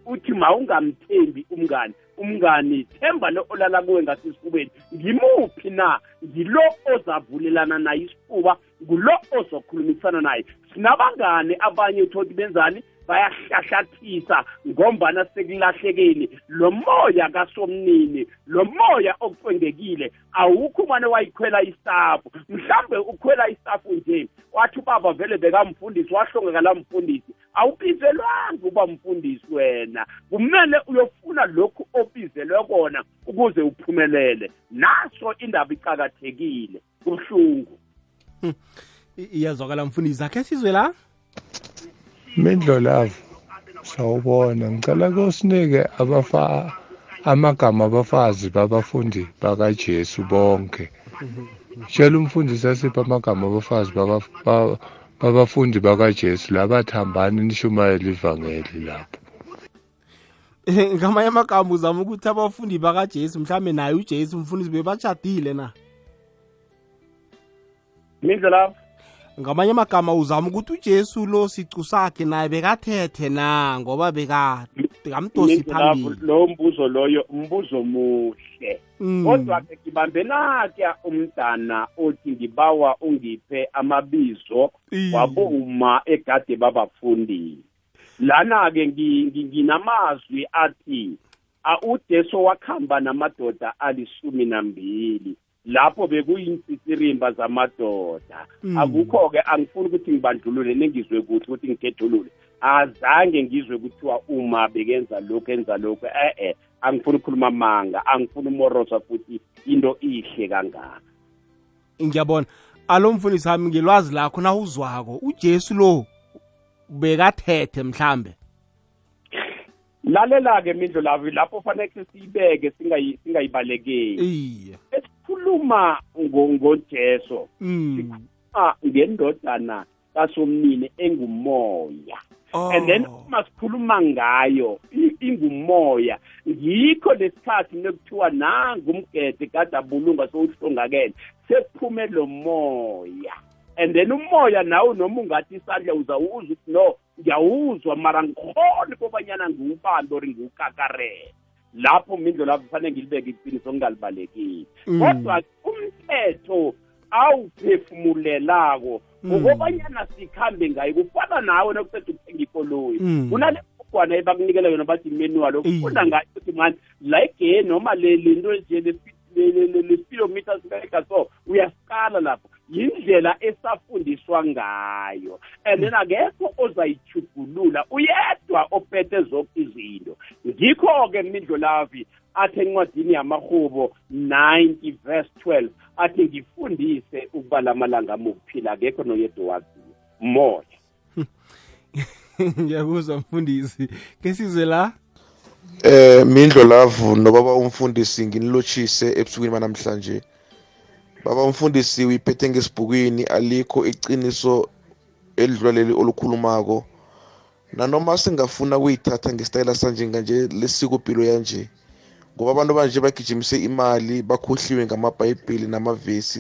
uthi mawungamthembi umngani umngani themba lo olala kuwe ngasesifubeni ngimuphi na? Ngilo ozavulelana naye isifuba ngulo ozokhulumisana naye. Sinabangane abanye uthoti benzani? Bayahlahlathisa ngombana sekulahlekeni lo moya kasomnini lo moya okucwengekile awukho umane wayikhwela isafu mhlambe ukhwela isafu nje wathi ubaba vele bekamfundisi wahlongakala mfundisi. Awubizelwanga uba mfundisi wena. Kumele uyofuna lokhu obizelwe kona ukuze uphumelele. Naso indaba icakathekile kubuhlungu. I- iyazwakala mfundisi. Akhe sizwe la? Mindlo love sawubona. Ngicela kosinike abafa amagama abafazi babafundi bakaJesu bonke. Tshela umfundisi asipha amagama abafazi babafundi bakaJesu labathambani nishumayela ivangeli lapho. Ngamanye amagama uzama ukuthi abafundi bakajesu mhlawumbe naye ujesu umfundisi bebashadile na? Mindlo lapho ngamanye amagama uzama ukuthi ujesu lo sicu sakhe naye bekathethe na? Ngoba beka- bekamdosi Mindlo lapho, phambili. lowo mbuzo loyo umbuzo muhle. Mm. kodwa-ke ngibambela-ke umdana othi ngibawa ungiphe amabizo waboma egade babafundile. Lana-ke ngi- ngi- nginamazwi athi "A- udeso wakhamba namadoda alisumi nambili. Lapho bekuyintsisirimba zamadoda. Mm. akukho-ke angifuni ukuthi ngibandlulule nengizwe kuthi ukuthi ngikhethulule. Azange ngizwe kuthiwa uma bekenza lokhu enza lokhu e-e angifuni ukukhuluma amanga angifuni umorosa futhi into ihle kangaka. Ngiyabona. Alo mfundisi wami ngelwazi lakho na uzwako ujesu lo bekathethe mhlambe? Lalela-ke mindlo lavi lapho fanele siyibeke singayi- singayibalekeli. Iye. Esikhuluma ngo- ngojesu Mm. sikhuluma ngendodana kasomnini engumoya Oh. and then uma sikhuluma ngayo ingumoya ngikho lesikhathi nekuthiwa nangumgede kade abulunga sowuhlongakele sekuphume lo moya and then umoya nawe noma ungathi isandla uzawuzwa ukuthi no ngiyawuzwa mara ngikhoni kobanyana ngiwubambe or ngiwukakarele lapho mindlo lapho fanele ngilibeke iqiniso ngingalibalekile Mm. kodwa umthetho awuphefumulelako Mm. ukobanyana sikhambe ngayo kufana nawe nokuseda ukuthenga ikoloyi Mm. kunale bhukwana ebakunikela yona bathi manual okufunda ngayo ukuthi mani la igeye noma le lento nje le-speedometer sibereka so uyasikala lapho yindlela esafundiswa ngayo. And then akekho ozayijugulula uyedwa ophethe zonke izinto. Ngikho-ke mindlo lavi athi encwadini yamahubo 90 verse 12 athi ngifundise ukubala amalanga ami ukuphila akekho noyedwa waziyo moya ngiyakuzwa mfundisi ke sizwe la? Eh Mindlo Love nobaba umfundisi nginilotshise ebusukwini banamhlanje. Baba umfundisi uyiphethe ngesibhukwini alikho iqiniso elidlulele olukhulumako. Nanoma singafuna ukuyithatha ngesitayela sanje kanje lesiko impilo yanje. ngoba abantu banje bagijimise imali bakhohliwe ngamabhayibheli namavesi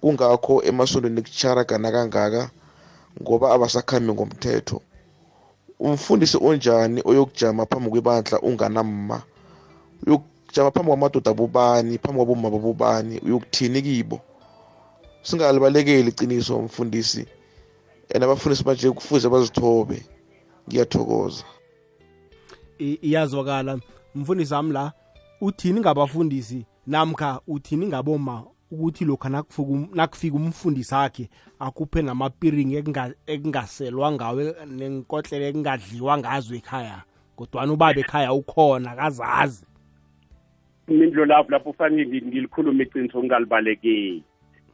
kungakho emasondweni kucharagana kangaka ngoba abasakhambi ngomthetho umfundisi onjani oyokujama phambi kwebandla unganamma uyokujama phambi kwamadoda abobani phambi kwabomma babobani uyokuthini kibo? Singalibalekeli iqiniso umfundisi and abafundisi banje kufuze bazithobe. Ngiyathokoza. I- iyazwakala. Mfundisi wami la uthini ngabafundisi? Namkha uthini ngaboma ukuthi lokhu nakufika um- nakufika umfundisi akhe akuphe namapiringi ekunga- ekungaselwa ngawe nenkotlelo ekungadliwa ngazo ekhaya. Kodwana ubaba ekhaya ukhona kazazi mindlo lapho lapho ufanele ngilikhuluma iqiniso ngingalibalekeli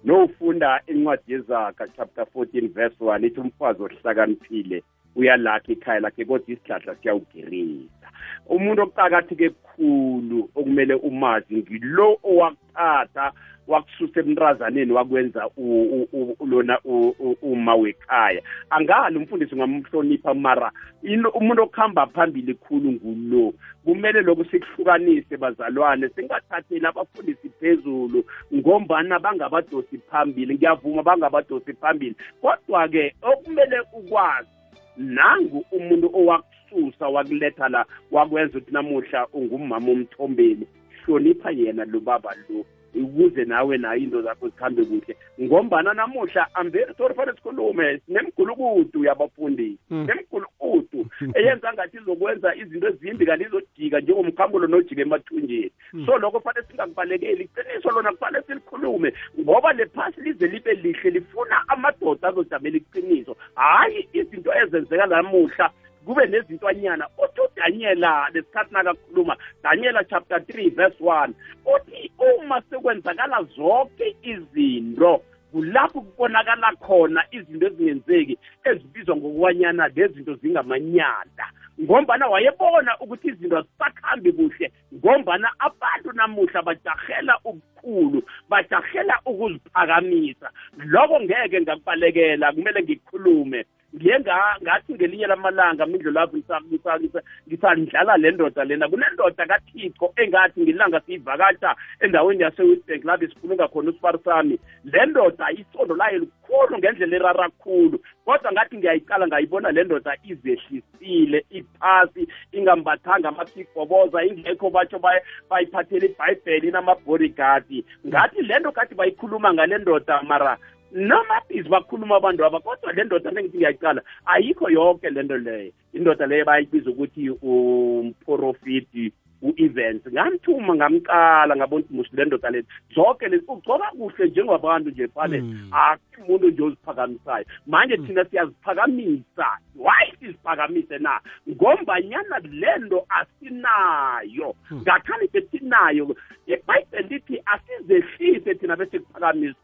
nofunda incwadi yezaga chapter 14 verse 1 ithi umfazi ohlakaniphile uyalakha ikhaya lakhe kodwa isihlahla siyawugirisa. Umuntu okuqakatheke kukhulu okumele umazi ngilo owakuthatha wakususa emntrazaneni wakwenza u- u- u- lona u- u- uma wekhaya. Angali umfundisi ungamhlonipha mara ino- umuntu okuhamba phambili khulu ngulo. Kumele lokhu sikuhlukanise bazalwane singathatheli abafundisi phezulu ngombana bangabadosi phambili ngiyavuma bangabadosi phambili. Kodwa-ke okumele ukwazi nangu umuntu owakususa wakuletha la wakwenza ukuthi namuhla ungumama omthombeni. Hlonipha yena lo baba lo. Ukuze nawe nayo into zakho zikhambe kuhle. Ngombana namuhla I'm very sorry fanele sikhulume sinemgulukudu yabafundisi Mm. nemgulukudu eyenza ngathi izokwenza izinto ezimbi kanti izojika njengomkhambulo nojika emathunjeni. Mm. so lokho fanele singakubalekeli. Iqiniso lona kufanele silikhulume ngoba le phasi lize libe lihle lifuna amadoda azojamela iqiniso. Hhayi izinto ezenzeka namuhla kube nezintwanyana. Uthi udanyela lesikhathi nakakhuluma danyela chapter 3 verse 1 uthi uma sekwenzakala zonke izinto kulapho kubonakala khona izinto ezingenzeki ezibizwa ngokwanyana lezinto zingamanyanda ngombana wayebona ukuthi izinto azisakhambi kuhle ngombana abantu namuhla bajahela ubukhulu bajahela ukuziphakamisa. Loko ngeke ngakubalekela kumele ngikhulume. Ngiye nga- ngathi ngelinye lamalanga mindlu lapho ngisa- ngisa- ngisa- ngisandlala le ndoda lena. Kunendoda kathixo engathi ngelanga siyivakasha endaweni yase-westbank lapho sikhulunga khona usipari sami le ndoda isondo layo likhulu ngendlela erara khulu. Kodwa ngathi ngiyayicala ngayibona le ndoda izehlisile iphasi ingambathanga amasigboboza ingekho batsho bay- bayiphathele ibhayibheli inamabodyguard ngathi le nto kathi bayikhuluma ngale ndoda mara nomabhizi bakhuluma abantu aba kodwa le ndoda nengithi ngiyayicala ayikho yonke le nto leyo indoda leyo bayibiza ukuthi umprofiti u-events ngamthuma ngamcala ngabona ukuthi musi le ndoda le zonke lezi ugcoba kuhle njengabantu nje fane akho umuntu nje oziphakamisayo. Manje thina siyaziphakamisa. Why siziphakamise na? Ngombanyana le nto asinayo. Ngathani besinayo ibhayibheli lithi asizehlise thina bese kuphakamisa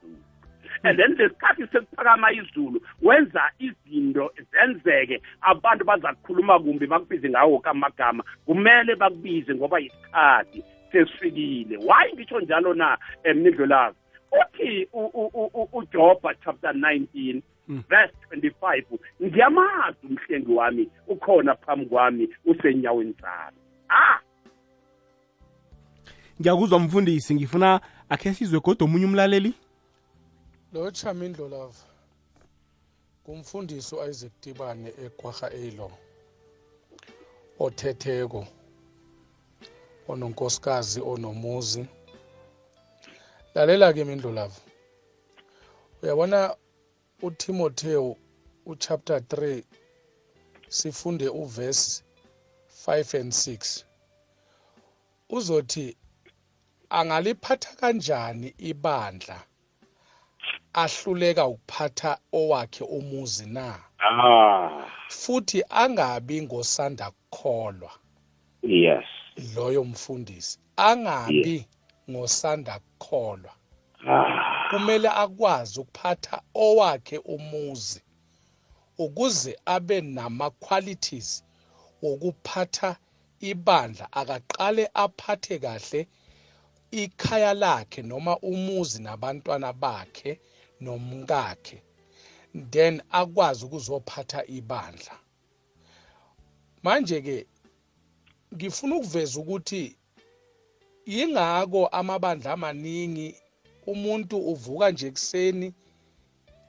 and then lesikhathi sekuphakama izulu. Wenza izinto zenzeke. Abantu baza kukhuluma kumbi bakubize ngawo kamagama. Kumele bakubize ngoba yisikhathi sesifikile why ngitsho njalo na emnidlo lazo uthi u- u- u- u- uJoba chapter 19 verse 25 ngiyamazi umhlengi wami ukhona phambi kwami usenyaweni zami. Ah! Ngiyakuzwa mfundisi ngifuna akhe sizwe kodwa omunye umlaleli? Lo chamindlo love kumfundisi uisaac tibane egwarha elo othetheko ononkosikazi onomuzi. Lalela ke mindlo love uyabona uTimotheo uchapter 3 sifunde uverse 5 and 6 uzothi angaliphatha kanjani ibandla? Ahluleka ukuphatha owakhe umuzi na? Ah. Futhi angabi ngosanda kukholwa. Yes. Loyo mfundisi angabi ngosanda kukholwa. Ah. Kumele akwazi ukuphatha owakhe umuzi ukuze abe nama qualities wokuphatha ibandla akaqale aphathe kahle ikhaya lakhe noma umuzi nabantwana bakhe. Nomkakhe then akwazi ukuzophatha ibandla. Manje ke ngifuna ukuveza ukuthi yingako amabandla amaningi umuntu uvuka nje kuseni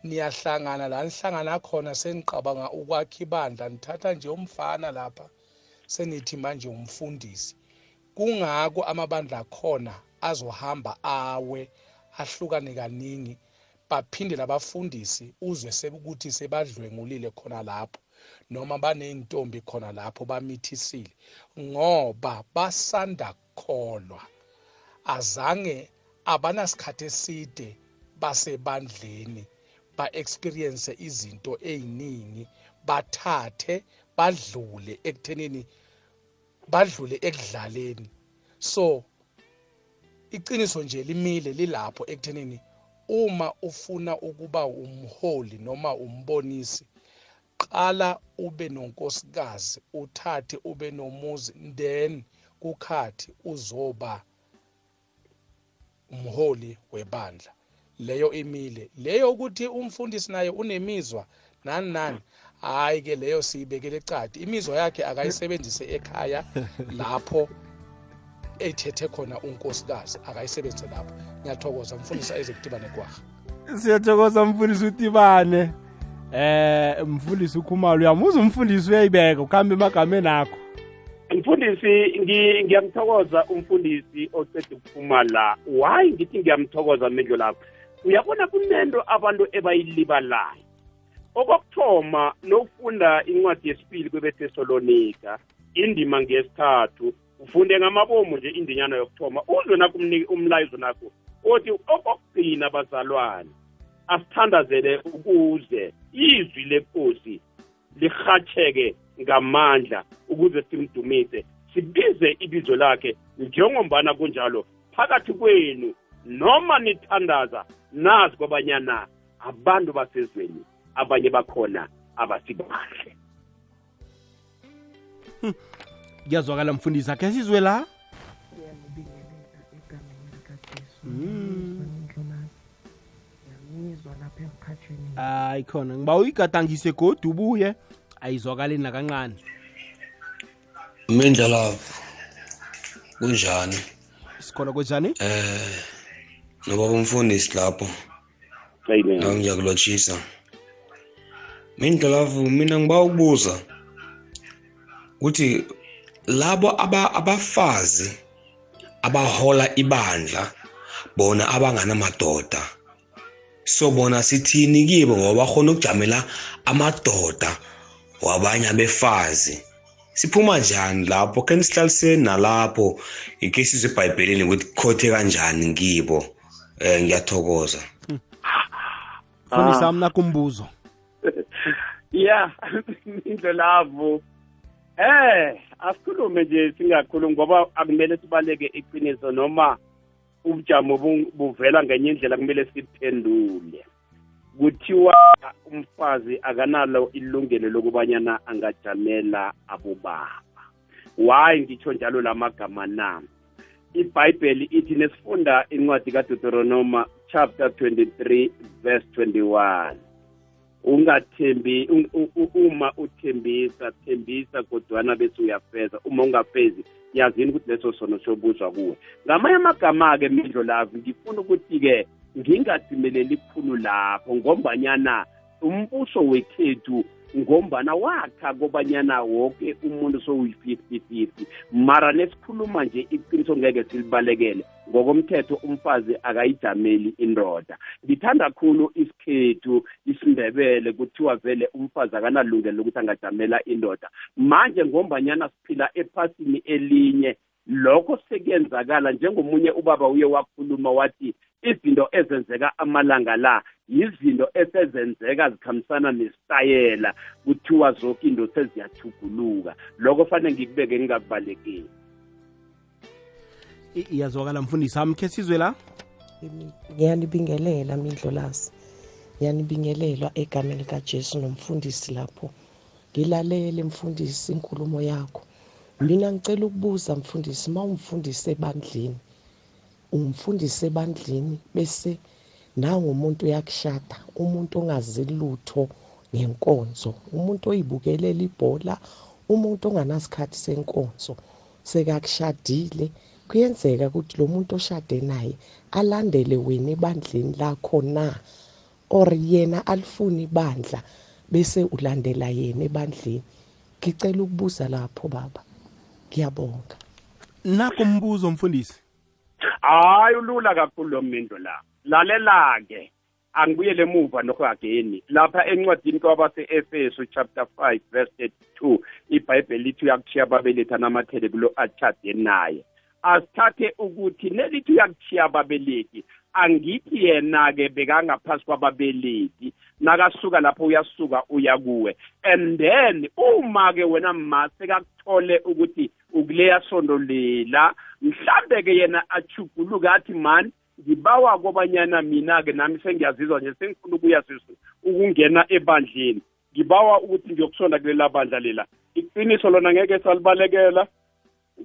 niyahlangana la nihlangana khona seniqabanga ukwakha ibandla nithatha nje umfana lapha senithi manje umfundisi. Kungako amabandla akhona azohamba awe ahlukane kaningi. Baphinde labafundisi uzwe sekuthi sebadlwengulile khona lapho noma baney'ntombi khona lapho bamithisile ngoba basanda kukholwa. Azange abanasikhathi eside basebandleni ba-experience izinto ey'ningi bathathe badlule ekuthenini badlule ekudlaleni. So iqiniso nje limile lilapho ekuthenini uma ufuna ukuba umholi noma umbonisi qala ube nonkosikazi uthathe ube nomuzi then kukhathi uzoba umholi webandla. Leyo imile. Leyo ukuthi umfundisi naye unemizwa nani nani hayi ke leyo siyibekele ecadi imizwa yakhe akayisebenzise ekhaya lapho ethethe khona unkosikazi akayisebenzise lapho. Ngiyathokoza mfundisi isaac tibane kwaha siyathokoza mfundisi utibane eh mfundisi ukhumalo uyamuza umfundisi uyayibeka ukuhambe emagameni akho. Mfundisi ngiyamthokoza umfundisi oceda ukuphuma la why ngithi ngiyamthokoza mendlo lapho uyabona kunento abantu ebayilibalayo. Okokuthoma nokufunda incwadi yesibili kwebethesalonika indima ngesithathu ufunde ngamabomu nje indinyana yokuthoma uzwe nakho umlayizo nakho othi okokugcina bazalwane asithandazele ukuze izwi lenkosi lirhatsheke ngamandla ukuze simdumise sibize ibizo lakhe njengombana kunjalo phakathi kwenu noma nithandaza nazi kwabanyana abantu basezweni abanye bakhona abasibahle. Kuyazwakala mfundisi akhe sizwe la? Ngiyamizwa lapha emkhathweni hayi khona ngiba uyigadangise godu ubuye. Ayizwakali nakancane mindla lapho kunjani? Sikhona kunjani eh nobaba umfundisi lapho. La ngiyakulotshisa mindla lapho mina ngiba ukubuza. Ukuthi labo aba abafazi abahola ibandla bona abanganamadoda so bona sithini kibo? Ngoba bakhona ukujamela amadoda wabanye abefazi. Siphuma njani lapho? Ke nisihlaliseni nalapho? Ike sizwe ebhayibhelini ukuthi kukhothe kanjani kibo um ngiyathokoza. Mfundisi wami nakho umbuzo ya indlelavu. Eh. Asikhulume nje singakhulumi ngoba akumele sibaleke iqiniso noma ubujamo buvela ngenye indlela kumele siphendule. Kuthiwa umfazi akanalo ilungelo lokubanyana angajamela abobaba. Why ngitsho njalo la magama na. Ibhayibheli ithi nesifunda incwadi kaDeuteronoma chapter 23 verse 21 ungathembi uma uthembisa thembisa kodwana bese uyafeza uma ungafezi yazini ukuthi leso sono sobuzwa kuwe. Ngamanye amagama-ke mindlo lavi ngifuna ukuthi-ke ngingadzimeleli khulu lapho ngombanyana umbuso wekhethu ngombana wakha kobanyana woke umuntu sowuyi-50-50 mara nesikhuluma nje iqiniso ngeke silibalekele ngokomthetho umfazi akayijameli indoda ngithanda khulu isikhethu isindebele kuthiwa vele umfazi akanalungelo lokuthi angajamela indoda manje ngombanyana siphila ephasini elinye lokho sekuyenzakala njengomunye ubaba uye wakhuluma wathi izinto ezenzeka amalanga la yizinto esezenzeka zikhambisana nesitayela kuthiwa zonke into seziyathuguluka. Lokho fanele ngikubeke ngingakubalekeli. Iyazwakala mfundisi wami khe sizwe la? Ngiyanibingelela mindlolasi ngiyanibingelela egameni likajesu nomfundisi lapho. Ngilalele mfundisi inkulumo yakho. Mina ngicela ukubuza mfundisi uma umfundisi ebandleni umfundisi ebandleni bese nangumuntu uyakushada umuntu ongazi lutho ngenkonzo umuntu oyibukelela ibhola umuntu onganasikhathi senkonzo sekakushadile. Kuyenzeka ukuthi lo muntu oshade naye alandele wena ebandleni lakho na? Or yena alifuni ibandla bese ulandela yena ebandleni? Ngicela ukubuza lapho baba. Ngiyabonga. Nakho umbuzo mfundisi? Hayi ulula kakhulu lo mindo la. Lalela-ke angibuyele emuva nohageni lapha encwadini kwabase-efeso chapter 5 verse 32 ibhayibheli lithi uyakuthiya ababelethi anamathele kulo atshade naye. Asithathe ukuthi nelithi uyakuthiya ababelethi angithi yena-ke bekangaphasi kwababelethi nakasuka lapho uyasuka uya kuwe. And then uma-ke wena ma sekakuthole ukuthi ukuleya sondo lela mhlambe-ke yena achuguluka athi mani ngibawa kobanyana mina-ke nami sengiyazizwa nje sengifuna ukuya ukungena ebandleni. Ngibawa ukuthi ngiyokusonda kulela bandla lela. Iqiniso lona ngeke salibalekela.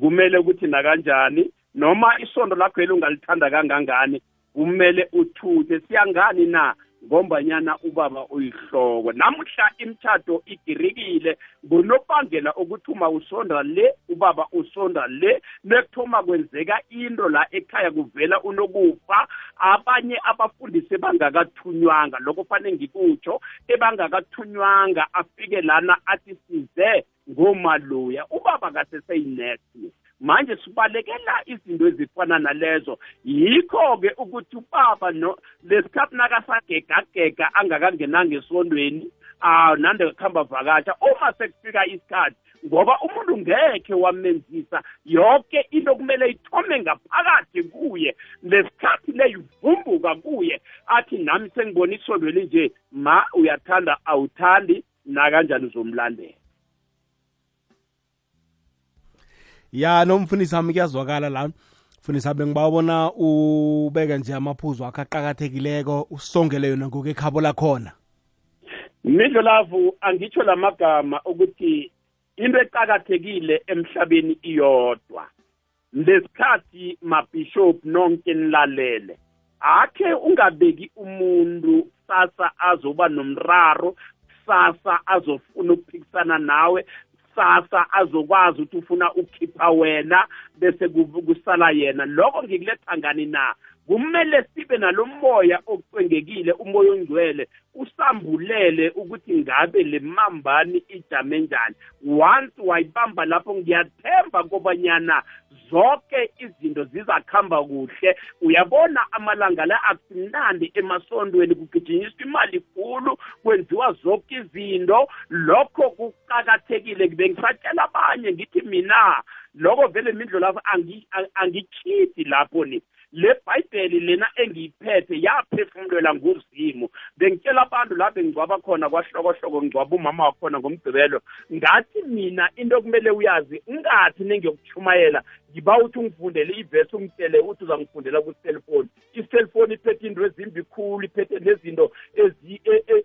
Kumele ukuthi nakanjani noma isondo lakho eli ungalithanda kangangani kumele uthuthe. Siyangani na? Ngombanyana ubaba uyihloko. Namuhla imthatho igirikile ngunobangela ukuthi uma usonda le ubaba usonda le nekuthoma kwenzeka into la ekhaya kuvela unokufa abanye abafundisi bangakathunywanga. Lokho fanele ngikutsho ebangakathunywanga afike lana athi size ngomaloya ubaba kaseseyinesi manje sibalekela izinto ezifana nalezo. Yikho-ke ukuthi ubaba no lesikhathi nakasagegagega angakangenanga esondweni ah nande kuhamba vakasha uma sekufika isikhathi ngoba umuntu ngekhe wamenzisa yonke into kumele ithome ngaphakathi kuye lesikhathi le ivumbuka kuye athi nami sengibona isondweni nje ma uyathanda awuthandi nakanjani uzomlandela? Ya nomfundisi wami kuyazwakala la. Mfundisi wami ngibawona ubeka nje amaphuzu akho aqakathekileko usongele yona ngokekhabo lakhona. Midlolavu angitsho la magama ukuthi into eqakathekile emhlabeni iyodwa. Lesikhathi mabhishop nonke nilalele akhe ungabeki umuntu sasa azoba nomraro sasa azofuna ukuphikisana nawe kusasa azokwazi ukuthi ufuna ukukhipha wena bese kusala yena. Lokho ngikuletha ngani na? Kumele sibe nalomoya ocwengekile umoya ongcwele usambulele ukuthi ngabe le mambani ijame njani. Once wayibamba lapho ngiyathemba kobanyana zonke izinto zizakuhamba kuhle. Uyabona amalanga la akumnandi emasondweni kugijinyiswa imali khulu kwenziwa zonke izinto. Lokho kuqakathekile bengisatshela abanye ngithi mina lokho vele mindlo lapho angikhidi lapho ni le bhayibheli lena engiyiphethe yaphefumulela nguzimu bengitshela abantu la bengicwaba khona kwahlokohloko ngicwaba umama wakhona ngomgqibelo. Ngathi mina into okumele uyazi ungathi nengiyokuchumayela ngiba uthi ungifundele ivesi ungitshele uthi uzangifundela kwiselfoni iselfoni iphethe into ezimbi khulu iphethe nezinto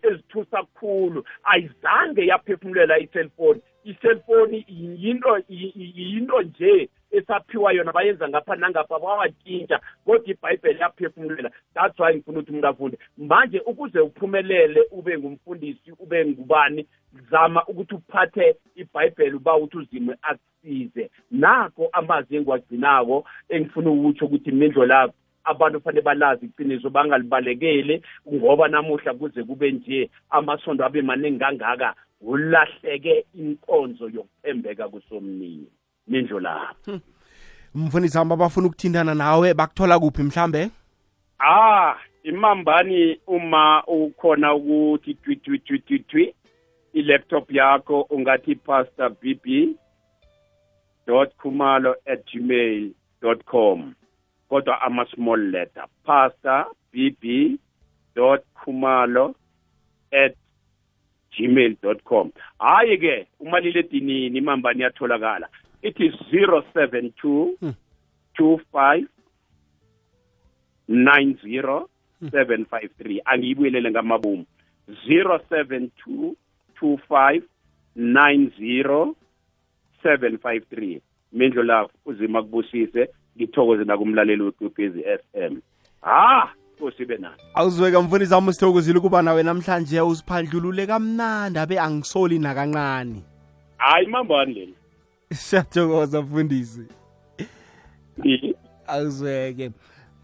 ezithusa khulu. Ayizange yaphefumulela iselfoni iselfoni yinto yinto nje esaphiwa yona bayenza ngapha nangapha bawatshintsha kodwa ibhayibheli yaphefumulela that's why ngifuna ukuthi umuntu afunde manje ukuze uphumelele ube ngumfundisi ube ngubani zama ukuthi uphathe ibhayibheli uba ukuthi uzime akusize nakho amazwi engiwagcinako engifuna ukutsho ukuthi mindlo lapho abantu fanele balazi iqiniso bangalibalekeli ngoba namuhla kuze kube nje amasondo abe maningi kangaka ulahleke inkonzo yokuthembeka kusomnini. Mindlo lapho mfundisi wami abafuna ukuthintana nawe bakuthola kuphi mhlambe? Ah imambani uma ukhona ukuthi twi twi twi twi twi i-laptop yakho ungathi pastor bb dot khumalo at gmail dot com. Kodwa ama-small letter pastor bb dot khumalo at gmail dot com. Hhayi-ke umaliledinini imambani iyatholakala it is 072 25 90 753 angiyibuyelele ngamabomu. 072 25 90 753 mindlo lapho uzima kubusise. Ngithokoze nakumlaleli wekwekwezi FM ha kosibe nayo awuzweka mfundisi wami sithokozile ukuba nawe namhlanje usiphandlulule kamnandi abe angisoli nakancane. Hayi mambani leli. Siyathokoza mfundisi. Azweke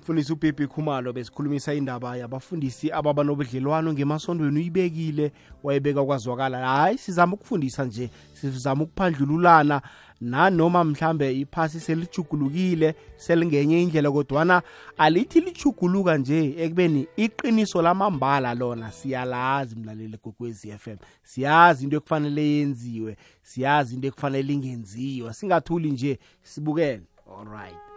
mfundisi ubibi khumalo besikhulumisa indaba yabafundisi ababa nobudlelwano ngemasondweni uyibekile wayebeka kwazwakala hayi sizama ukufundisa nje sizama ukuphandlululana nanoma mhlambe iphasi selijugulukile selingenye indlela kodwana alithi lijuguluka nje ekubeni iqiniso lamambala lona siyalazi mlaleli kokwezi FM siyazi into ekufanele yenziwe siyazi into ekufanele ingenziwa. Singathuli nje sibukele. All right.